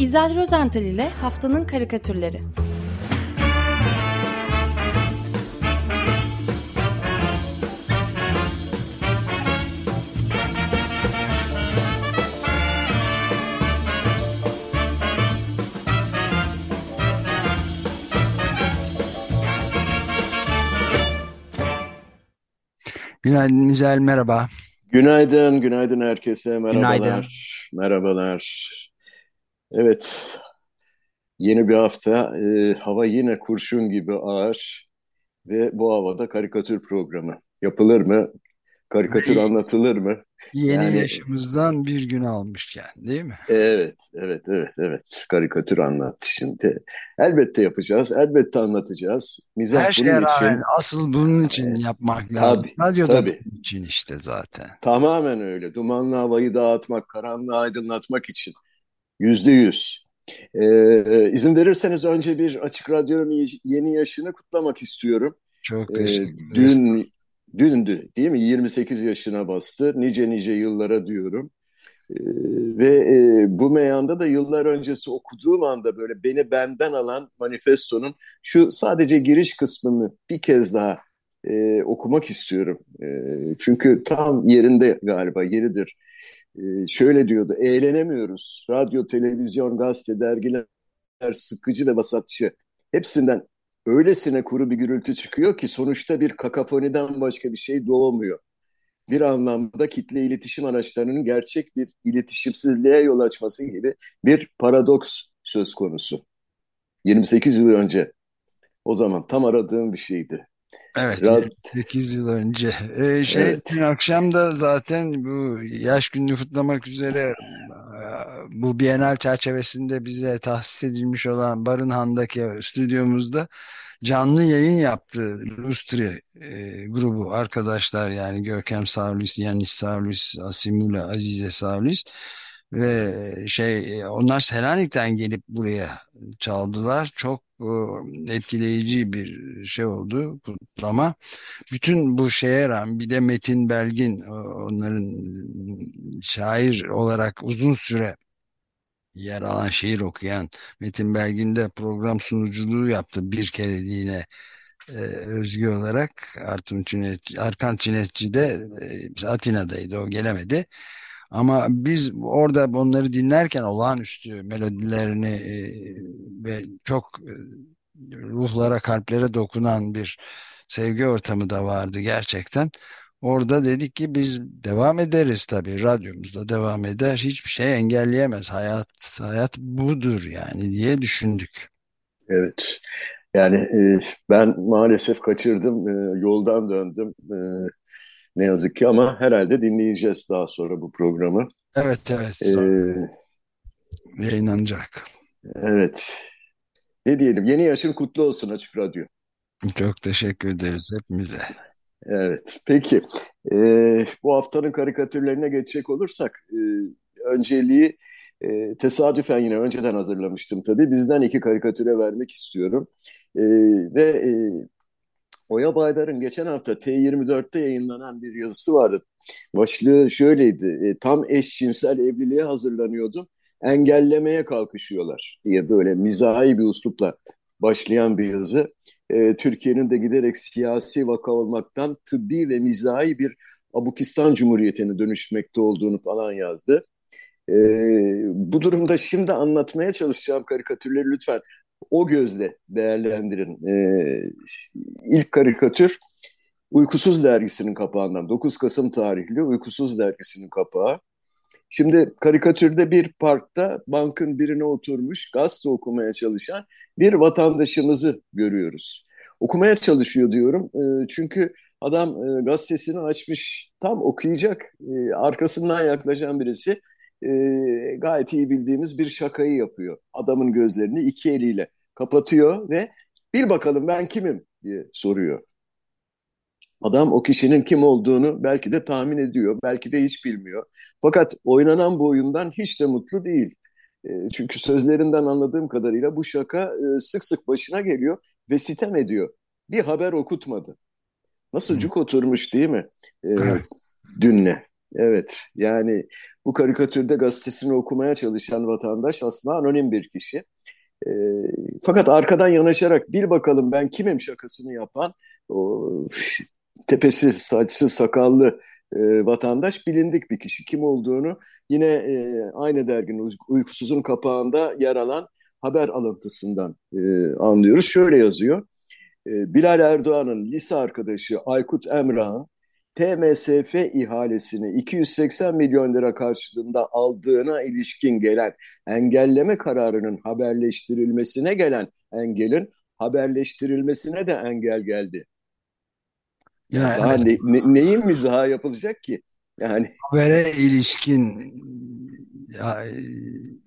İzel Rozental ile Haftanın Karikatürleri Günaydın İzel, merhaba. Günaydın, günaydın herkese. Günaydın. Merhabalar, merhabalar. Evet, yeni bir hafta. Ee, hava yine kurşun gibi ağır ve bu havada karikatür programı yapılır mı? Karikatür anlatılır mı? Yeni Yani yaşımızdan bir gün almışken, değil mi? evet, evet, evet, evet. Karikatür anlat şimdi. Elbette yapacağız, elbette anlatacağız. Mizah Her şeye bunun rağmen için. asıl bunun için e, yapmak lazım. tabii, Radyoda tabii. için işte zaten. Tamamen öyle. Dumanlı havayı dağıtmak, karanlığı aydınlatmak için. Yüzde yüz. Ee, izin verirseniz önce bir Açık Radyo'nun yeni yaşını kutlamak istiyorum. Çok Ee, teşekkür ederiz. dün, dündü değil mi? 28 yaşına bastı. Nice nice yıllara diyorum. Ee, ve e, bu meyanda da yıllar öncesi okuduğum anda böyle beni benden alan manifestonun şu sadece giriş kısmını bir kez daha e, okumak istiyorum. E, çünkü tam yerinde galiba yeridir. E, şöyle diyordu, eğlenemiyoruz. Radyo, televizyon, gazete, dergiler sıkıcı ve vasatçı. Hepsinden öylesine kuru bir gürültü çıkıyor ki sonuçta bir kakafoniden başka bir şey doğmuyor. Bir anlamda kitle iletişim araçlarının gerçek bir iletişimsizliğe yol açması gibi bir paradoks söz konusu. 28 yıl önce o zaman tam aradığım bir şeydi. Evet, Rad 28 yıl önce. Ee, şey, evet, akşam da zaten bu yaş gününü kutlamak üzere e, bu Bienal çerçevesinde bize tahsis edilmiş olan Barınhan'daki stüdyomuzda canlı yayın yaptı Lustri e, grubu arkadaşlar yani Görkem Savlis, Yanis Savlis, Asimula, Azize Savlis ve şey onlar Selanik'ten gelip buraya çaldılar. Çok e, etkileyici bir şey oldu kutlama. Bütün bu şeye rağmen bir de Metin Belgin onların şair olarak uzun süre yer alan şiir okuyan Metin Belgin de program sunuculuğu yaptı bir kereliğine e, özgü olarak Artun Çinetçi, Arkan Çinetçi de e, Atina'daydı o gelemedi. Ama biz orada onları dinlerken olağanüstü melodilerini e, ve çok e, ruhlara, kalplere dokunan bir sevgi ortamı da vardı gerçekten. Orada dedik ki biz devam ederiz tabii. Radyomuzda devam eder. Hiçbir şey engelleyemez. Hayat hayat budur yani diye düşündük. evet. Yani e, ben maalesef kaçırdım, e, yoldan döndüm. E, ne yazık ki ama herhalde dinleyeceğiz daha sonra bu programı. Evet evet E, sonra yayınlanacak. evet. Ne diyelim? Yeni yaşın kutlu olsun Açık Radyo. Çok teşekkür ederiz hepimize. Evet, peki. Ee, bu haftanın karikatürlerine geçecek olursak, e, önceliği e, tesadüfen yine önceden hazırlamıştım tabii. Bizden iki karikatüre vermek istiyorum. E, ve e, Oya Baydar'ın geçen hafta T24'te yayınlanan bir yazısı vardı. Başlığı şöyleydi, e, tam eşcinsel evliliğe hazırlanıyordum, engellemeye kalkışıyorlar diye böyle mizahi bir üslupla başlayan bir yazı. E, Türkiye'nin de giderek siyasi vaka olmaktan tıbbi ve mizahi bir Abukistan Cumhuriyeti'ne dönüşmekte olduğunu falan yazdı. E, bu durumda şimdi anlatmaya çalışacağım karikatürleri lütfen o gözle değerlendirin. E, ilk karikatür Uykusuz dergisinin kapağından 9 Kasım tarihli Uykusuz dergisinin kapağı. Şimdi karikatürde bir parkta bankın birine oturmuş gazete okumaya çalışan bir vatandaşımızı görüyoruz. Okumaya çalışıyor diyorum e, çünkü adam e, gazetesini açmış tam okuyacak e, arkasından yaklaşan birisi e, gayet iyi bildiğimiz bir şakayı yapıyor. Adamın gözlerini iki eliyle kapatıyor ve bil bakalım ben kimim diye soruyor. Adam o kişinin kim olduğunu belki de tahmin ediyor, belki de hiç bilmiyor. Fakat oynanan bu oyundan hiç de mutlu değil. E, çünkü sözlerinden anladığım kadarıyla bu şaka e, sık sık başına geliyor ve sitem ediyor. Bir haber okutmadı. Nasıl cuk oturmuş değil mi? E, Evet. dünle. Evet yani bu karikatürde gazetesini okumaya çalışan vatandaş aslında anonim bir kişi. E, fakat arkadan yanaşarak bir bakalım ben kimim şakasını yapan o tepesi saçsız sakallı e, vatandaş bilindik bir kişi. Kim olduğunu yine e, aynı derginin uykusuzun kapağında yer alan haber alıntısından e, anlıyoruz. Şöyle yazıyor. E, Bilal Erdoğan'ın lise arkadaşı Aykut Emrah'ın TMSF ihalesini 280 milyon lira karşılığında aldığına ilişkin gelen engelleme kararının haberleştirilmesine gelen engelin haberleştirilmesine de engel geldi. Yani, Daha ne, ne, neyin mizahı yapılacak ki? Yani habere ilişkin ya,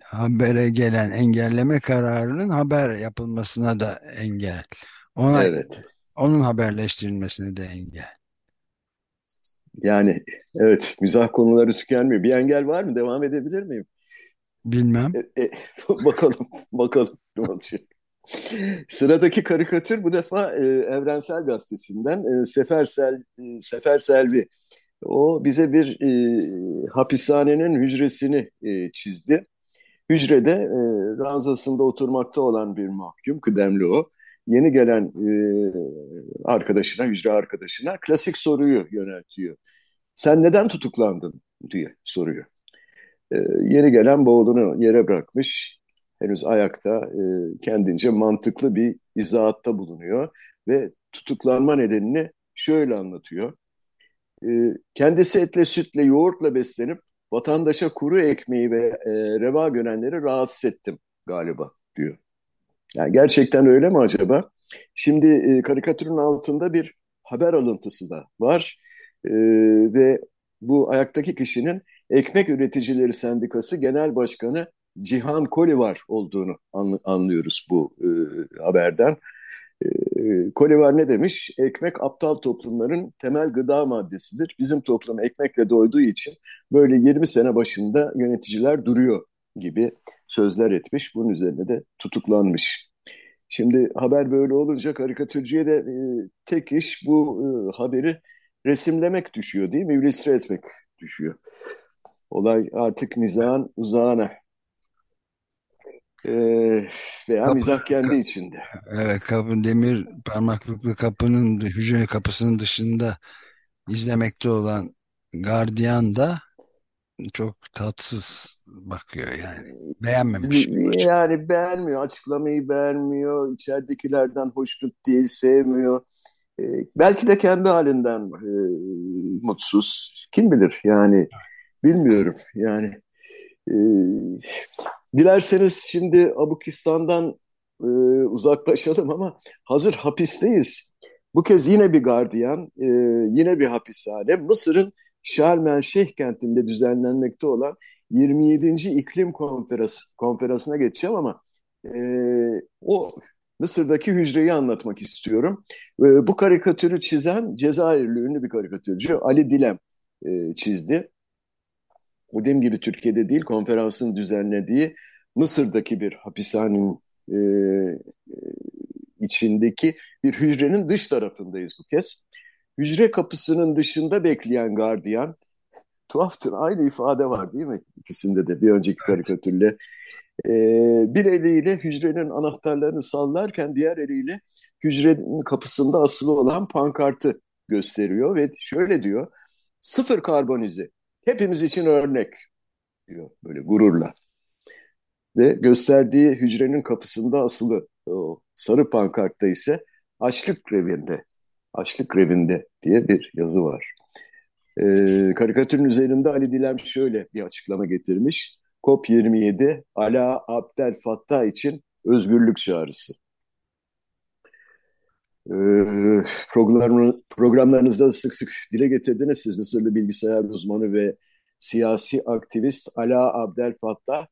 habere gelen engelleme kararının haber yapılmasına da engel. Ona evet. onun haberleştirilmesine de engel. Yani evet mizah konuları tükenmiyor. Bir engel var mı? Devam edebilir miyim? Bilmem. E, e, bakalım, bakalım ne olacak. Sıradaki karikatür bu defa e, Evrensel Gazetesi'nden e, Sefer, Sel, e, Sefer Selvi. O bize bir e, hapishanenin hücresini e, çizdi. Hücrede e, ranzasında oturmakta olan bir mahkum, kıdemli o. Yeni gelen e, arkadaşına, hücre arkadaşına klasik soruyu yöneltiyor. Sen neden tutuklandın diye soruyor. E, yeni gelen boğulunu yere bırakmış, henüz ayakta e, kendince mantıklı bir izahatta bulunuyor ve tutuklanma nedenini şöyle anlatıyor. E, kendisi etle, sütle, yoğurtla beslenip vatandaşa kuru ekmeği ve e, reva görenleri rahatsız ettim galiba diyor. Yani gerçekten öyle mi acaba? Şimdi e, karikatürün altında bir haber alıntısı da var e, ve bu ayaktaki kişinin Ekmek Üreticileri Sendikası Genel Başkanı Cihan Kolivar olduğunu anlıyoruz bu e, haberden. E, Kolivar ne demiş? Ekmek aptal toplumların temel gıda maddesidir. Bizim toplum ekmekle doyduğu için böyle 20 sene başında yöneticiler duruyor gibi sözler etmiş. Bunun üzerine de tutuklanmış. Şimdi haber böyle olunca karikatürcüye de e, tek iş bu e, haberi resimlemek düşüyor değil mi? İlüstre etmek düşüyor. Olay artık mizahın uzağına e, veya kapı, mizah kendi ka içinde. Evet, kapı, demir parmaklıklı kapının hücre kapısının dışında izlemekte olan gardiyan da çok tatsız bakıyor yani. Beğenmemiş. Yani beğenmiyor. Açıklamayı beğenmiyor. İçeridekilerden hoşnut değil, sevmiyor. Ee, belki de kendi halinden e, mutsuz. Kim bilir yani. Bilmiyorum yani. E, dilerseniz şimdi Abukistan'dan e, uzaklaşalım ama hazır hapisteyiz. Bu kez yine bir gardiyan, e, yine bir hapishane. Mısır'ın Şarm el Şeyh kentinde düzenlenmekte olan 27. iklim konferansı, konferansına geçeceğim ama e, o Mısır'daki hücreyi anlatmak istiyorum. E, bu karikatürü çizen Cezayirli ünlü bir karikatürcü Ali Dilem e, çizdi. Dediğim gibi Türkiye'de değil konferansın düzenlediği Mısır'daki bir hapishanenin e içindeki bir hücrenin dış tarafındayız bu kez. Hücre kapısının dışında bekleyen gardiyan, tuhaftır aynı ifade var değil mi ikisinde de bir önceki karikatürle. Ee, bir eliyle hücrenin anahtarlarını sallarken diğer eliyle hücrenin kapısında asılı olan pankartı gösteriyor ve şöyle diyor, sıfır karbonize, hepimiz için örnek diyor böyle gururla. Ve gösterdiği hücrenin kapısında asılı o sarı pankartta ise açlık grevinde açlık grevinde diye bir yazı var. E, karikatürün üzerinde Ali Dilem şöyle bir açıklama getirmiş. COP27 Ala Abdel Fattah için özgürlük çağrısı. E, programlarınızda sık sık dile getirdiniz siz Mısırlı bilgisayar uzmanı ve siyasi aktivist Ala Abdel Fattah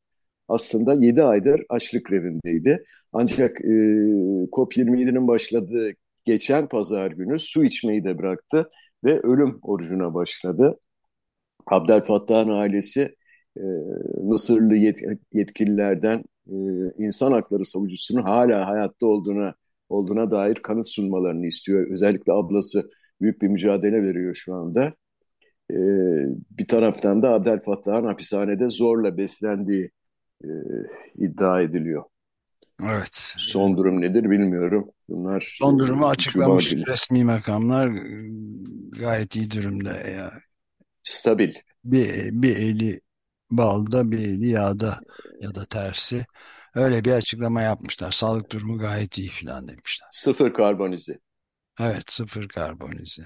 aslında 7 aydır açlık grevindeydi. Ancak e, COP27'nin başladığı geçen pazar günü su içmeyi de bıraktı ve ölüm orucuna başladı. Abdülfattah'ın ailesi e, Mısırlı yet yetkililerden e, insan hakları savucusunun hala hayatta olduğuna olduğuna dair kanıt sunmalarını istiyor. Özellikle ablası büyük bir mücadele veriyor şu anda. e, bir taraftan da Abdülfattah'ın hapishanede zorla beslendiği e, iddia ediliyor. Evet. Son durum nedir bilmiyorum. Bunlar Son durumu açıklamış resmi makamlar gayet iyi durumda ya. Stabil. Bir, bir eli balda bir eli yağda ya da tersi. Öyle bir açıklama yapmışlar. Sağlık durumu gayet iyi falan demişler. Sıfır karbonize. Evet sıfır karbonize.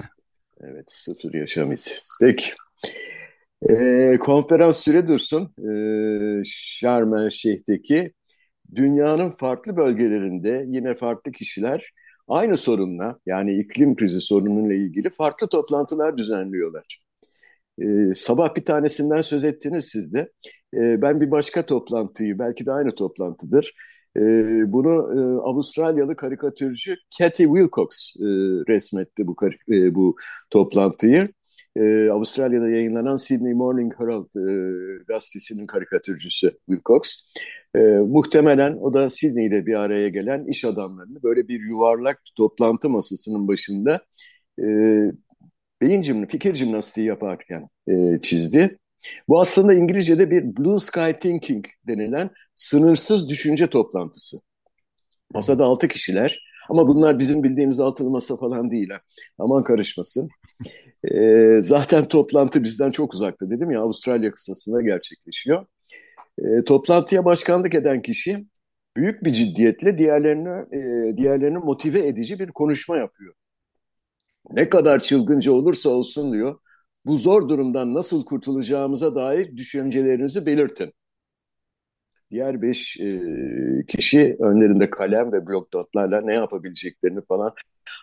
Evet sıfır yaşam izi. Peki. Ee, konferans süre dursun. Ee, Şarm Şeyh'teki dünyanın farklı bölgelerinde yine farklı kişiler aynı sorunla yani iklim krizi sorunuyla ilgili farklı toplantılar düzenliyorlar. Ee, sabah bir tanesinden söz ettiniz siz de. Ee, ben bir başka toplantıyı, belki de aynı toplantıdır. Ee, bunu e, Avustralyalı karikatürcü Cathy Wilcox e, resmetti bu, e, bu toplantıyı. Ee, Avustralya'da yayınlanan Sydney Morning Herald e, gazetesinin karikatürcüsü Wilcox. E, muhtemelen o da Sydney'de bir araya gelen iş adamlarını böyle bir yuvarlak toplantı masasının başında e, beyin jimnastiği, fikir jimnastiği yaparken e, çizdi. Bu aslında İngilizce'de bir Blue Sky Thinking denilen sınırsız düşünce toplantısı. Masada altı kişiler ama bunlar bizim bildiğimiz altılı masa falan değil. Ha. Aman karışmasın. E, zaten toplantı bizden çok uzakta dedim ya Avustralya kısasında gerçekleşiyor. E, toplantıya başkanlık eden kişi büyük bir ciddiyetle diğerlerini e, diğerlerini motive edici bir konuşma yapıyor. Ne kadar çılgınca olursa olsun diyor. Bu zor durumdan nasıl kurtulacağımıza dair düşüncelerinizi belirtin. Diğer beş e, kişi önlerinde kalem ve blok notlarla ne yapabileceklerini falan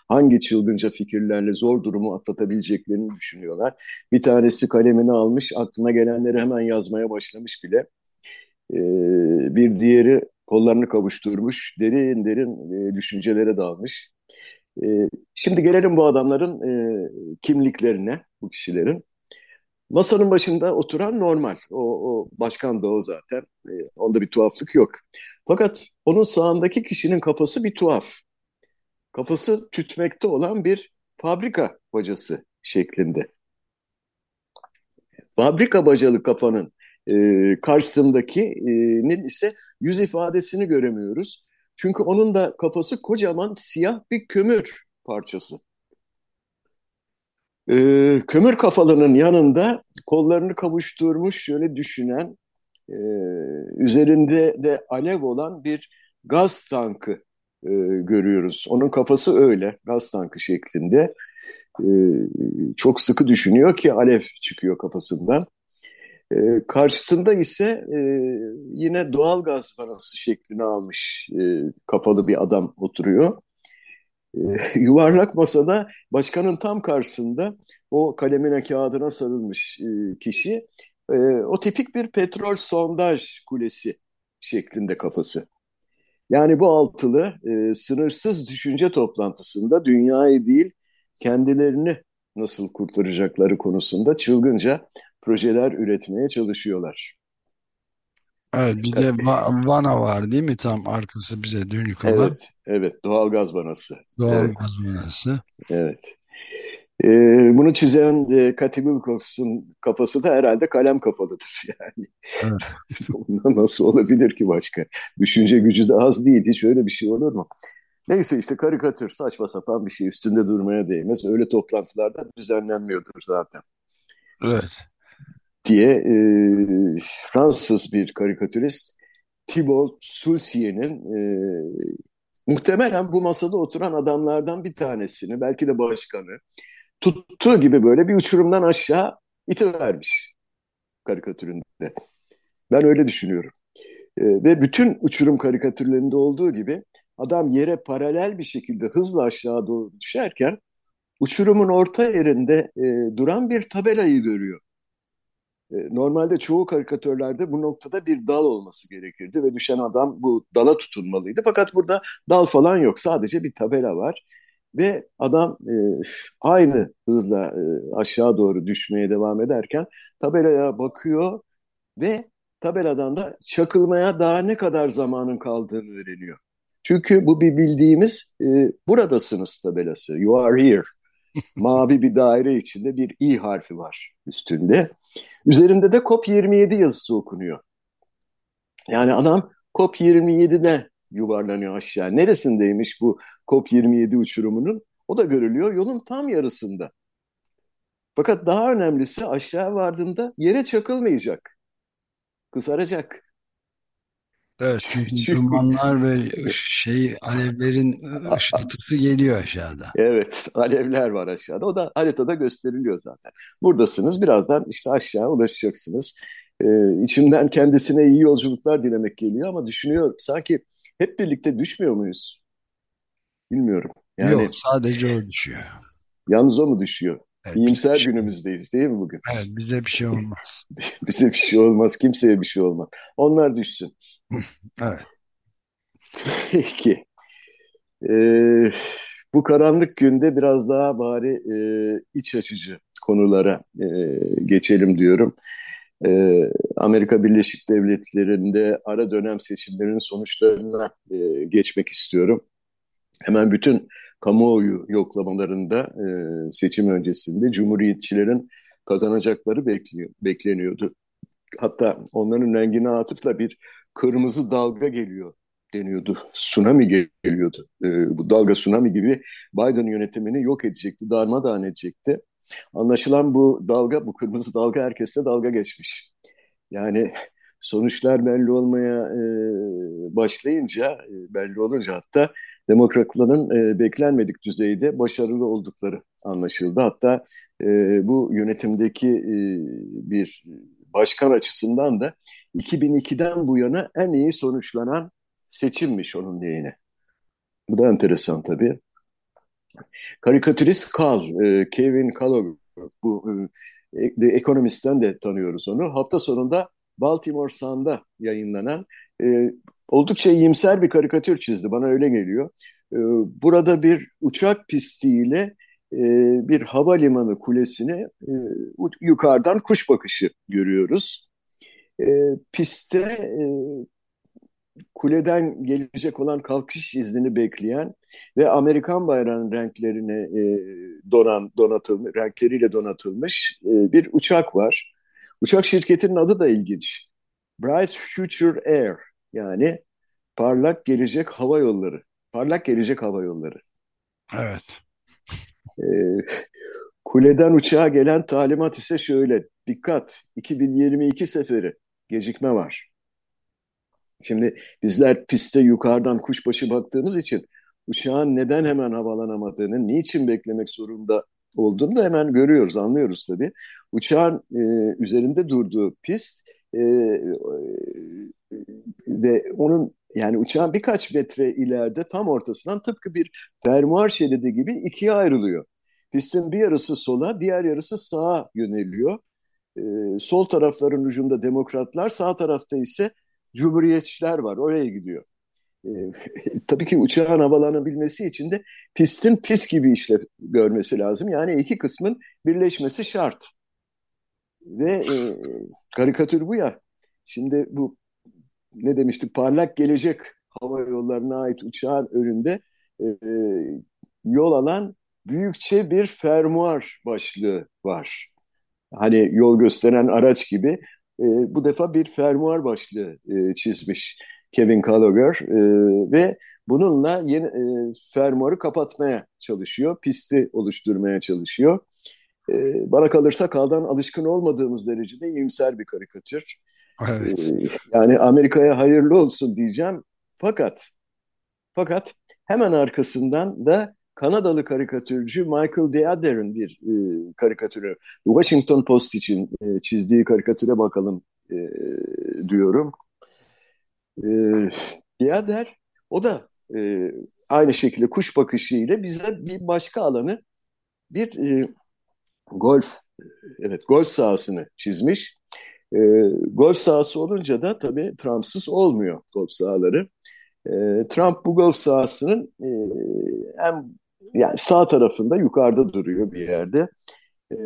hangi çılgınca fikirlerle zor durumu atlatabileceklerini düşünüyorlar. Bir tanesi kalemini almış, aklına gelenleri hemen yazmaya başlamış bile. Ee, bir diğeri kollarını kavuşturmuş, derin derin e, düşüncelere dalmış. Ee, şimdi gelelim bu adamların e, kimliklerine, bu kişilerin. Masanın başında oturan normal. O, o başkan da o zaten. E, onda bir tuhaflık yok. Fakat onun sağındaki kişinin kafası bir tuhaf kafası tütmekte olan bir fabrika bacası şeklinde. Fabrika bacalı kafanın e, karşısındakinin ise yüz ifadesini göremiyoruz. Çünkü onun da kafası kocaman siyah bir kömür parçası. E, kömür kafalının yanında kollarını kavuşturmuş şöyle düşünen, e, üzerinde de alev olan bir gaz tankı e, görüyoruz. Onun kafası öyle, gaz tankı şeklinde. E, çok sıkı düşünüyor ki alev çıkıyor kafasından. E, karşısında ise e, yine doğal gaz vanası şeklini almış e, kafalı bir adam oturuyor. E, yuvarlak masada başkanın tam karşısında o kalemine kağıdına sarılmış e, kişi e, o tipik bir petrol sondaj kulesi şeklinde kafası. Yani bu altılı e, sınırsız düşünce toplantısında dünyayı değil kendilerini nasıl kurtaracakları konusunda çılgınca projeler üretmeye çalışıyorlar. Evet bir de vana var değil mi tam arkası bize dönük olan? Evet, evet doğal gaz vanası. Doğal evet. gaz vanası. Evet. E, bunu çizen e, Cathy Wilcox'un kafası da herhalde kalem kafalıdır yani. Evet. nasıl olabilir ki başka? Düşünce gücü de az değil. Hiç öyle bir şey olur mu? Neyse işte karikatür saçma sapan bir şey üstünde durmaya değmez. Öyle toplantılarda düzenlenmiyordur zaten. Evet. Diye e, Fransız bir karikatürist Thibault Sulcier'in e, muhtemelen bu masada oturan adamlardan bir tanesini belki de başkanı tuttuğu gibi böyle bir uçurumdan aşağı itivermiş karikatüründe. Ben öyle düşünüyorum. E, ve bütün uçurum karikatürlerinde olduğu gibi adam yere paralel bir şekilde hızla aşağı doğru düşerken uçurumun orta yerinde e, duran bir tabelayı görüyor. E, normalde çoğu karikatürlerde bu noktada bir dal olması gerekirdi ve düşen adam bu dala tutunmalıydı. Fakat burada dal falan yok. Sadece bir tabela var. Ve adam e, aynı hızla e, aşağı doğru düşmeye devam ederken tabelaya bakıyor ve tabeladan da çakılmaya daha ne kadar zamanın kaldığını öğreniyor. Çünkü bu bir bildiğimiz e, buradasınız tabelası. You are here. mavi bir daire içinde bir i harfi var üstünde. Üzerinde de COP27 yazısı okunuyor. Yani adam COP27'de yuvarlanıyor aşağı. Neresindeymiş bu COP27 uçurumunun? O da görülüyor yolun tam yarısında. Fakat daha önemlisi aşağı vardığında yere çakılmayacak. Kızaracak. Evet çünkü, çünkü dumanlar ve şey alevlerin ışıltısı geliyor aşağıda. Evet alevler var aşağıda. O da haritada gösteriliyor zaten. Buradasınız birazdan işte aşağı ulaşacaksınız. Ee, içimden kendisine iyi yolculuklar dilemek geliyor ama düşünüyorum sanki hep birlikte düşmüyor muyuz? Bilmiyorum. Yani, Yok sadece o düşüyor. Yalnız o mu düşüyor? Evet, İyimser şey... günümüzdeyiz değil mi bugün? Evet bize bir şey olmaz. bize bir şey olmaz. Kimseye bir şey olmaz. Onlar düşsün. evet. Peki. Ee, bu karanlık günde biraz daha bari e, iç açıcı konulara e, geçelim diyorum. E, Amerika Birleşik Devletleri'nde ara dönem seçimlerinin sonuçlarına e, geçmek istiyorum. Hemen bütün kamuoyu yoklamalarında e, seçim öncesinde Cumhuriyetçilerin kazanacakları bekliyor, bekleniyordu. Hatta onların rengine atıfla bir kırmızı dalga geliyor deniyordu. Tsunami geliyordu. E, bu dalga tsunami gibi Biden yönetimini yok edecekti, darmadağın edecekti. Anlaşılan bu dalga, bu kırmızı dalga herkeste dalga geçmiş. Yani sonuçlar belli olmaya e, başlayınca, e, belli olunca hatta demokratların e, beklenmedik düzeyde başarılı oldukları anlaşıldı. Hatta e, bu yönetimdeki e, bir başkan açısından da 2002'den bu yana en iyi sonuçlanan seçimmiş onun diyene. Bu da enteresan tabii. Karikatürist Kal, e, Kevin Kalover, bu e, The Economist'ten de tanıyoruz onu. Hafta sonunda Baltimore Sun'da yayınlanan e, oldukça iyimser bir karikatür çizdi. Bana öyle geliyor. E, burada bir uçak pistiyle e, bir havalimanı kulesine e, yukarıdan kuş bakışı görüyoruz. E, pistte e, kuleden gelecek olan kalkış iznini bekleyen ve Amerikan bayrağının renklerine e, donan donatılmış renkleriyle donatılmış e, bir uçak var. Uçak şirketinin adı da ilginç. Bright Future Air yani parlak gelecek hava yolları. Parlak gelecek hava yolları. Evet. E, kuleden uçağa gelen talimat ise şöyle. Dikkat 2022 seferi gecikme var. Şimdi bizler piste yukarıdan kuşbaşı baktığımız için uçağın neden hemen havalanamadığını, niçin beklemek zorunda olduğunu da hemen görüyoruz, anlıyoruz tabii. Uçağın e, üzerinde durduğu pist e, ve onun yani uçağın birkaç metre ileride tam ortasından tıpkı bir fermuar şeridi gibi ikiye ayrılıyor. Pistin bir yarısı sola, diğer yarısı sağa yöneliyor. E, sol tarafların ucunda demokratlar, sağ tarafta ise cumhuriyetçiler var. Oraya gidiyor. E, tabii ki uçağın havalanabilmesi için de pistin pis gibi işlev görmesi lazım. Yani iki kısmın birleşmesi şart. Ve e, karikatür bu ya. Şimdi bu ne demiştik parlak gelecek hava yollarına ait uçağın önünde e, yol alan büyükçe bir fermuar başlığı var. Hani yol gösteren araç gibi e, bu defa bir fermuar başlığı e, çizmiş Kevin Gallagher e, ve bununla yeni e, fermuarı kapatmaya çalışıyor, pisti oluşturmaya çalışıyor. E, bana kalırsa kaldan alışkın olmadığımız derecede iyimser bir karikatür. Evet. E, yani Amerika'ya hayırlı olsun diyeceğim. Fakat fakat hemen arkasından da Kanadalı karikatürcü Michael Deader'ın bir e, karikatürü. Washington Post için e, çizdiği karikatüre bakalım e, diyorum. E, Deader o da e, aynı şekilde kuş bakışı ile bize bir başka alanı bir e, golf evet golf sahasını çizmiş. E, golf sahası olunca da tabii Trump'sız olmuyor golf sahaları. E, Trump bu golf sahasının e, hem yani sağ tarafında yukarıda duruyor bir yerde. E,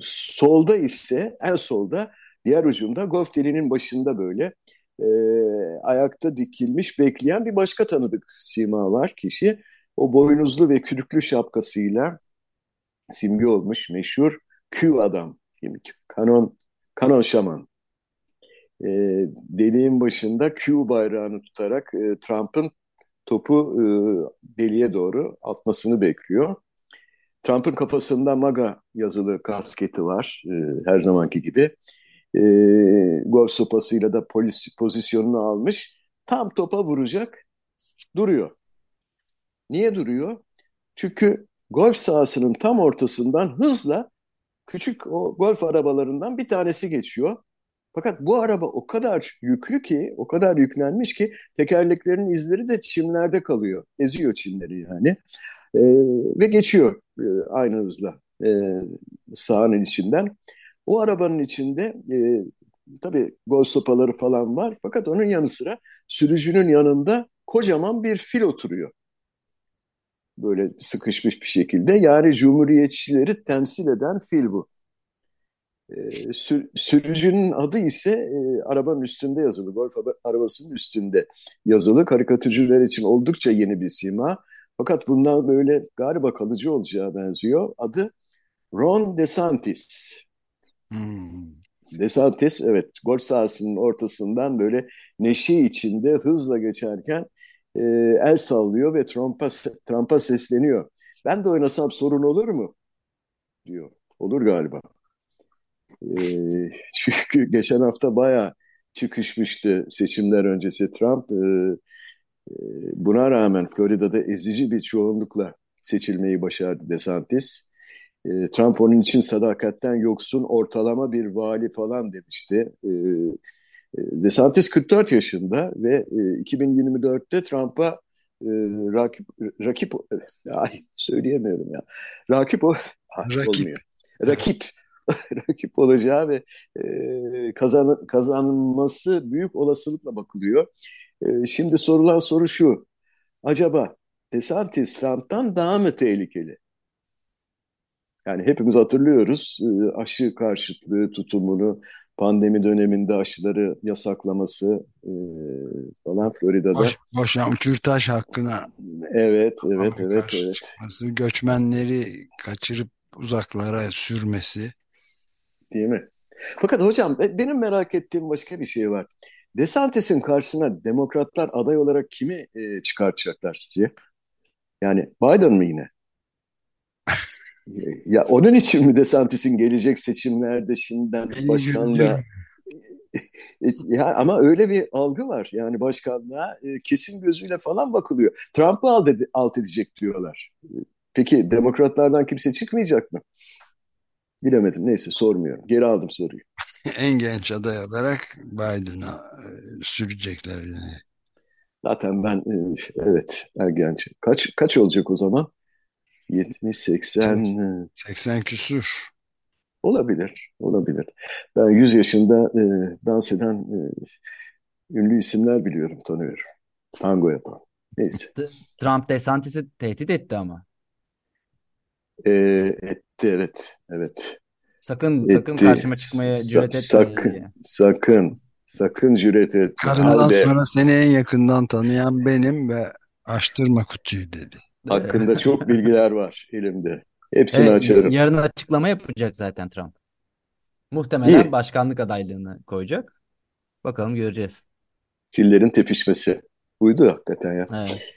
solda ise en solda diğer ucunda golf delinin başında böyle e, ayakta dikilmiş bekleyen bir başka tanıdık sima var kişi. o boynuzlu ve kürklü şapkasıyla simge olmuş meşhur Q adam, kanon, kanon şaman. E, deliğin başında Q bayrağını tutarak e, Trump'ın topu e, deliğe doğru atmasını bekliyor. Trump'ın kafasında MAGA yazılı kasketi var e, her zamanki gibi. E, golf sopasıyla da polis pozisyonunu almış. Tam topa vuracak, duruyor. Niye duruyor? Çünkü golf sahasının tam ortasından hızla küçük o golf arabalarından bir tanesi geçiyor. Fakat bu araba o kadar yüklü ki, o kadar yüklenmiş ki tekerleklerin izleri de çimlerde kalıyor. Eziyor çimleri yani. E, ve geçiyor e, aynı hızla e, sahanın içinden. O arabanın içinde e, tabii gol sopaları falan var. Fakat onun yanı sıra sürücünün yanında kocaman bir fil oturuyor. Böyle sıkışmış bir şekilde. Yani cumhuriyetçileri temsil eden fil bu. E, sür, sürücünün adı ise e, arabanın üstünde yazılı, golf arabasının üstünde yazılı. Karikatürcüler için oldukça yeni bir sima. Fakat bundan böyle galiba kalıcı olacağı benziyor. Adı Ron DeSantis. Hmm. DeSantis evet golf sahasının ortasından böyle neşe içinde hızla geçerken e, el sallıyor ve Trump'a Trump'a sesleniyor. Ben de oynasam sorun olur mu? diyor. Olur galiba. E, çünkü geçen hafta bayağı çıkışmıştı seçimler öncesi Trump. E, e buna rağmen Florida'da ezici bir çoğunlukla seçilmeyi başardı DeSantis. E, Trump onun için sadakatten yoksun ortalama bir vali falan demişti. E, e DeSantis 44 yaşında ve e, 2024'te Trump'a e, rakip rakip ay söyleyemiyorum ya. Rakip o rakip. olmuyor. Rakip rakip olacağı ve e, kazan, kazanılması büyük olasılıkla bakılıyor. E, şimdi sorulan soru şu. Acaba DeSantis Trump'tan daha mı tehlikeli? Yani hepimiz hatırlıyoruz e, aşı karşıtlığı tutumunu, pandemi döneminde aşıları yasaklaması e, falan Florida'da. Boş, boşan kürtaj hakkına. Evet, evet, evet, evet. Göçmenleri kaçırıp uzaklara sürmesi. Değil mi? Fakat hocam benim merak ettiğim başka bir şey var. DeSantis'in karşısına demokratlar aday olarak kimi e, çıkartacaklar sizce? Yani Biden mı yine? Ya onun için mi DeSantis'in gelecek seçimlerde şimdiden başkanla ya ama öyle bir algı var. Yani başkanlığa e, kesin gözüyle falan bakılıyor. Trump'ı alt, ed alt edecek diyorlar. Peki demokratlardan kimse çıkmayacak mı? Bilemedim. Neyse sormuyorum. Geri aldım soruyu. en genç aday olarak Biden'a e, sürecekler. Yani. Zaten ben e, evet en genç. Kaç kaç olacak o zaman? 70, 80... 80 küsür. Olabilir, olabilir. Ben 100 yaşında e, dans eden e, ünlü isimler biliyorum, tanıyorum. Tango yapan. Neyse. Trump DeSantis'i tehdit etti ama. E, etti, evet. Evet. Sakın, etti. sakın karşıma çıkmaya cüret etme. Sakın, diye. sakın, sakın cüret etme. Karından Halde... sonra seni en yakından tanıyan benim ve açtırma kutuyu dedi. Hakkında çok bilgiler var elimde. Hepsini evet, açarım. Yarın açıklama yapacak zaten Trump. Muhtemelen İyi. başkanlık adaylığını koyacak. Bakalım göreceğiz. Fillerin tepişmesi. Uydu hakikaten ya. Evet.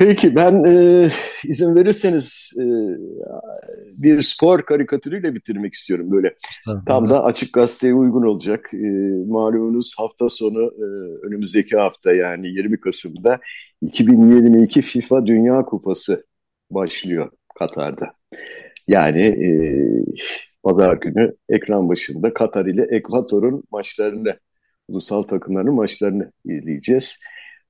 Peki ben e, izin verirseniz e, bir spor karikatürüyle bitirmek istiyorum böyle. Tabii. Tam da açık gazeteye uygun olacak. E, malumunuz hafta sonu e, önümüzdeki hafta yani 20 Kasım'da 2022 FIFA Dünya Kupası başlıyor Katar'da. Yani e, pazar günü ekran başında Katar ile Ekvator'un maçlarını, ulusal takımların maçlarını izleyeceğiz.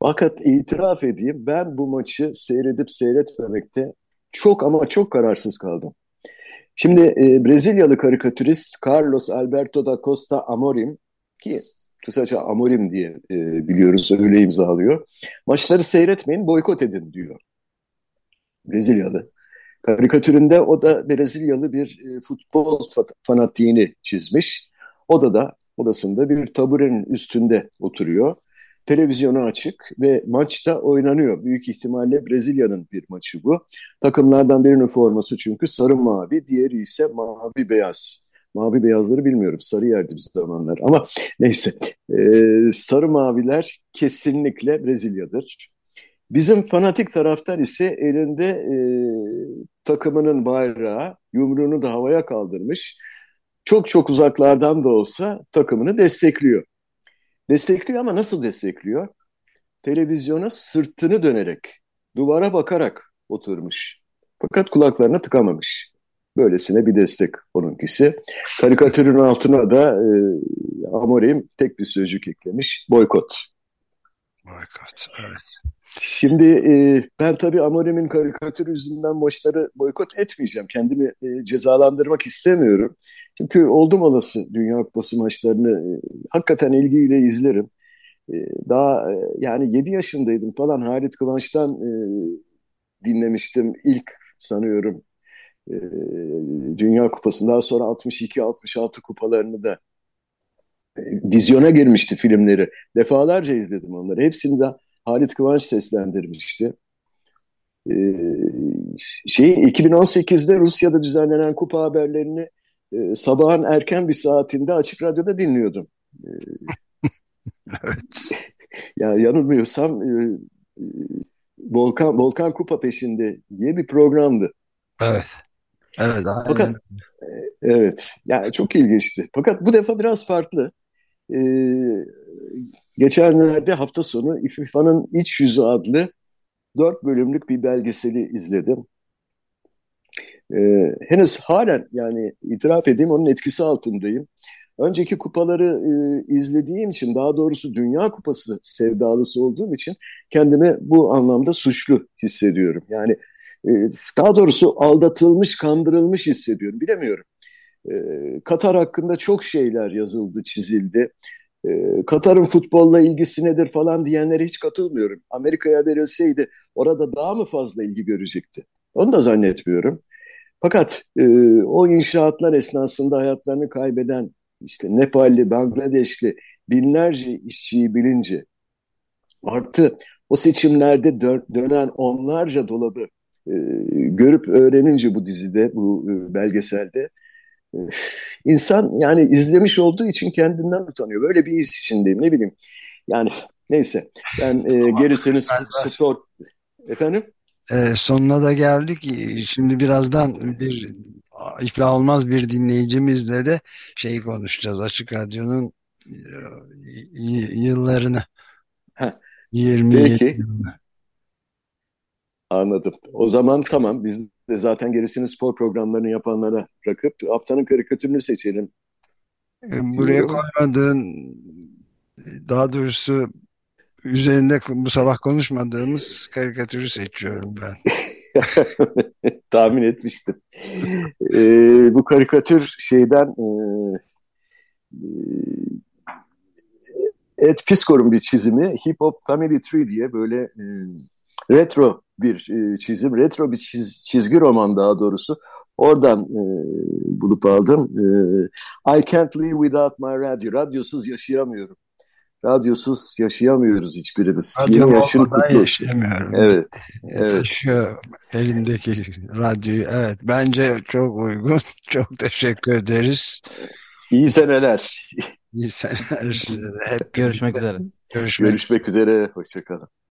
Fakat itiraf edeyim ben bu maçı seyredip seyretmemekte çok ama çok kararsız kaldım. Şimdi e, Brezilyalı karikatürist Carlos Alberto da Costa Amorim ki kısaca Amorim diye e, biliyoruz öyle imzalıyor. Maçları seyretmeyin boykot edin diyor. Brezilyalı. Karikatüründe o da Brezilyalı bir e, futbol fanatiğini çizmiş. Odada, odasında bir taburenin üstünde oturuyor televizyonu açık ve maçta oynanıyor. Büyük ihtimalle Brezilya'nın bir maçı bu. Takımlardan birinin forması çünkü sarı mavi, diğeri ise mavi beyaz. Mavi beyazları bilmiyorum. Sarı yerdi bir zamanlar. Ama neyse. Ee, sarı maviler kesinlikle Brezilya'dır. Bizim fanatik taraftar ise elinde e, takımının bayrağı, yumruğunu da havaya kaldırmış. Çok çok uzaklardan da olsa takımını destekliyor. Destekliyor ama nasıl destekliyor? Televizyona sırtını dönerek, duvara bakarak oturmuş. Fakat kulaklarına tıkamamış. Böylesine bir destek onunkisi. Karikatürün altına da e, Amorim tek bir sözcük eklemiş. Boykot. Boykot, evet. Şimdi e, ben tabii Amorim'in karikatürü yüzünden maçları boykot etmeyeceğim. Kendimi e, cezalandırmak istemiyorum. Çünkü oldum olası Dünya Kupası maçlarını e, hakikaten ilgiyle izlerim. E, daha e, yani 7 yaşındaydım falan Halit Kıvanç'tan e, dinlemiştim ilk sanıyorum e, Dünya Kupası. Daha sonra 62-66 kupalarını da e, vizyona girmişti filmleri. Defalarca izledim onları. Hepsini de Halit Kıvanç seslendirmişti. Ee, şey 2018'de Rusya'da düzenlenen kupa haberlerini e, sabahın erken bir saatinde açık radyoda dinliyordum. Ee, evet. ya yanılmıyorsam e, e, Volkan Volkan Kupa peşinde diye bir programdı. Evet. Evet. Aynen. Fakat evet yani çok ilginçti. Fakat bu defa biraz farklı. Ee, geçenlerde hafta sonu İFİFA'nın İç Yüzü adlı dört bölümlük bir belgeseli izledim. Ee, henüz halen yani itiraf edeyim onun etkisi altındayım. Önceki kupaları e, izlediğim için daha doğrusu Dünya Kupası sevdalısı olduğum için kendimi bu anlamda suçlu hissediyorum. Yani e, daha doğrusu aldatılmış, kandırılmış hissediyorum. Bilemiyorum. E, Katar hakkında çok şeyler yazıldı, çizildi. E, Katar'ın futbolla ilgisi nedir falan diyenlere hiç katılmıyorum. Amerika'ya verilseydi orada daha mı fazla ilgi görecekti? Onu da zannetmiyorum. Fakat e, o inşaatlar esnasında hayatlarını kaybeden işte Nepalli, Bangladeşli binlerce işçiyi bilince artı o seçimlerde dö dönen onlarca dolabı e, görüp öğrenince bu dizide, bu e, belgeselde insan yani izlemiş olduğu için kendinden utanıyor. Böyle bir his içindeyim ne bileyim. Yani neyse ben e, gerisini spor... Efendim? E, sonuna da geldik. Şimdi birazdan bir iflah olmaz bir dinleyicimizle de şey konuşacağız. Açık Radyo'nun yıllarını. Heh. 20 Peki. Yılını. Anladım. O zaman tamam biz de zaten gerisini spor programlarını yapanlara bırakıp haftanın karikatürünü seçelim. Buraya koymadığın daha doğrusu üzerinde bu sabah konuşmadığımız karikatürü seçiyorum ben. Tahmin etmiştim. ee, bu karikatür şeyden e, Ed Piskor'un bir çizimi Hip Hop Family Tree diye böyle e, retro bir e, çizim, retro bir çiz, çizgi roman daha doğrusu. Oradan e, bulup aldım. E, I can't live without my radio. Radyosuz yaşayamıyorum. Radyosuz yaşayamıyoruz hiçbirimiz. Radyo Yeni yaşın kutlu yaşayamıyorum. Evet. evet. Şu elimdeki radyoyu. Evet. Bence çok uygun. Çok teşekkür ederiz. İyi seneler. İyi seneler. Hep görüşmek üzere. Görüşmek, görüşmek üzere. Hoşçakalın.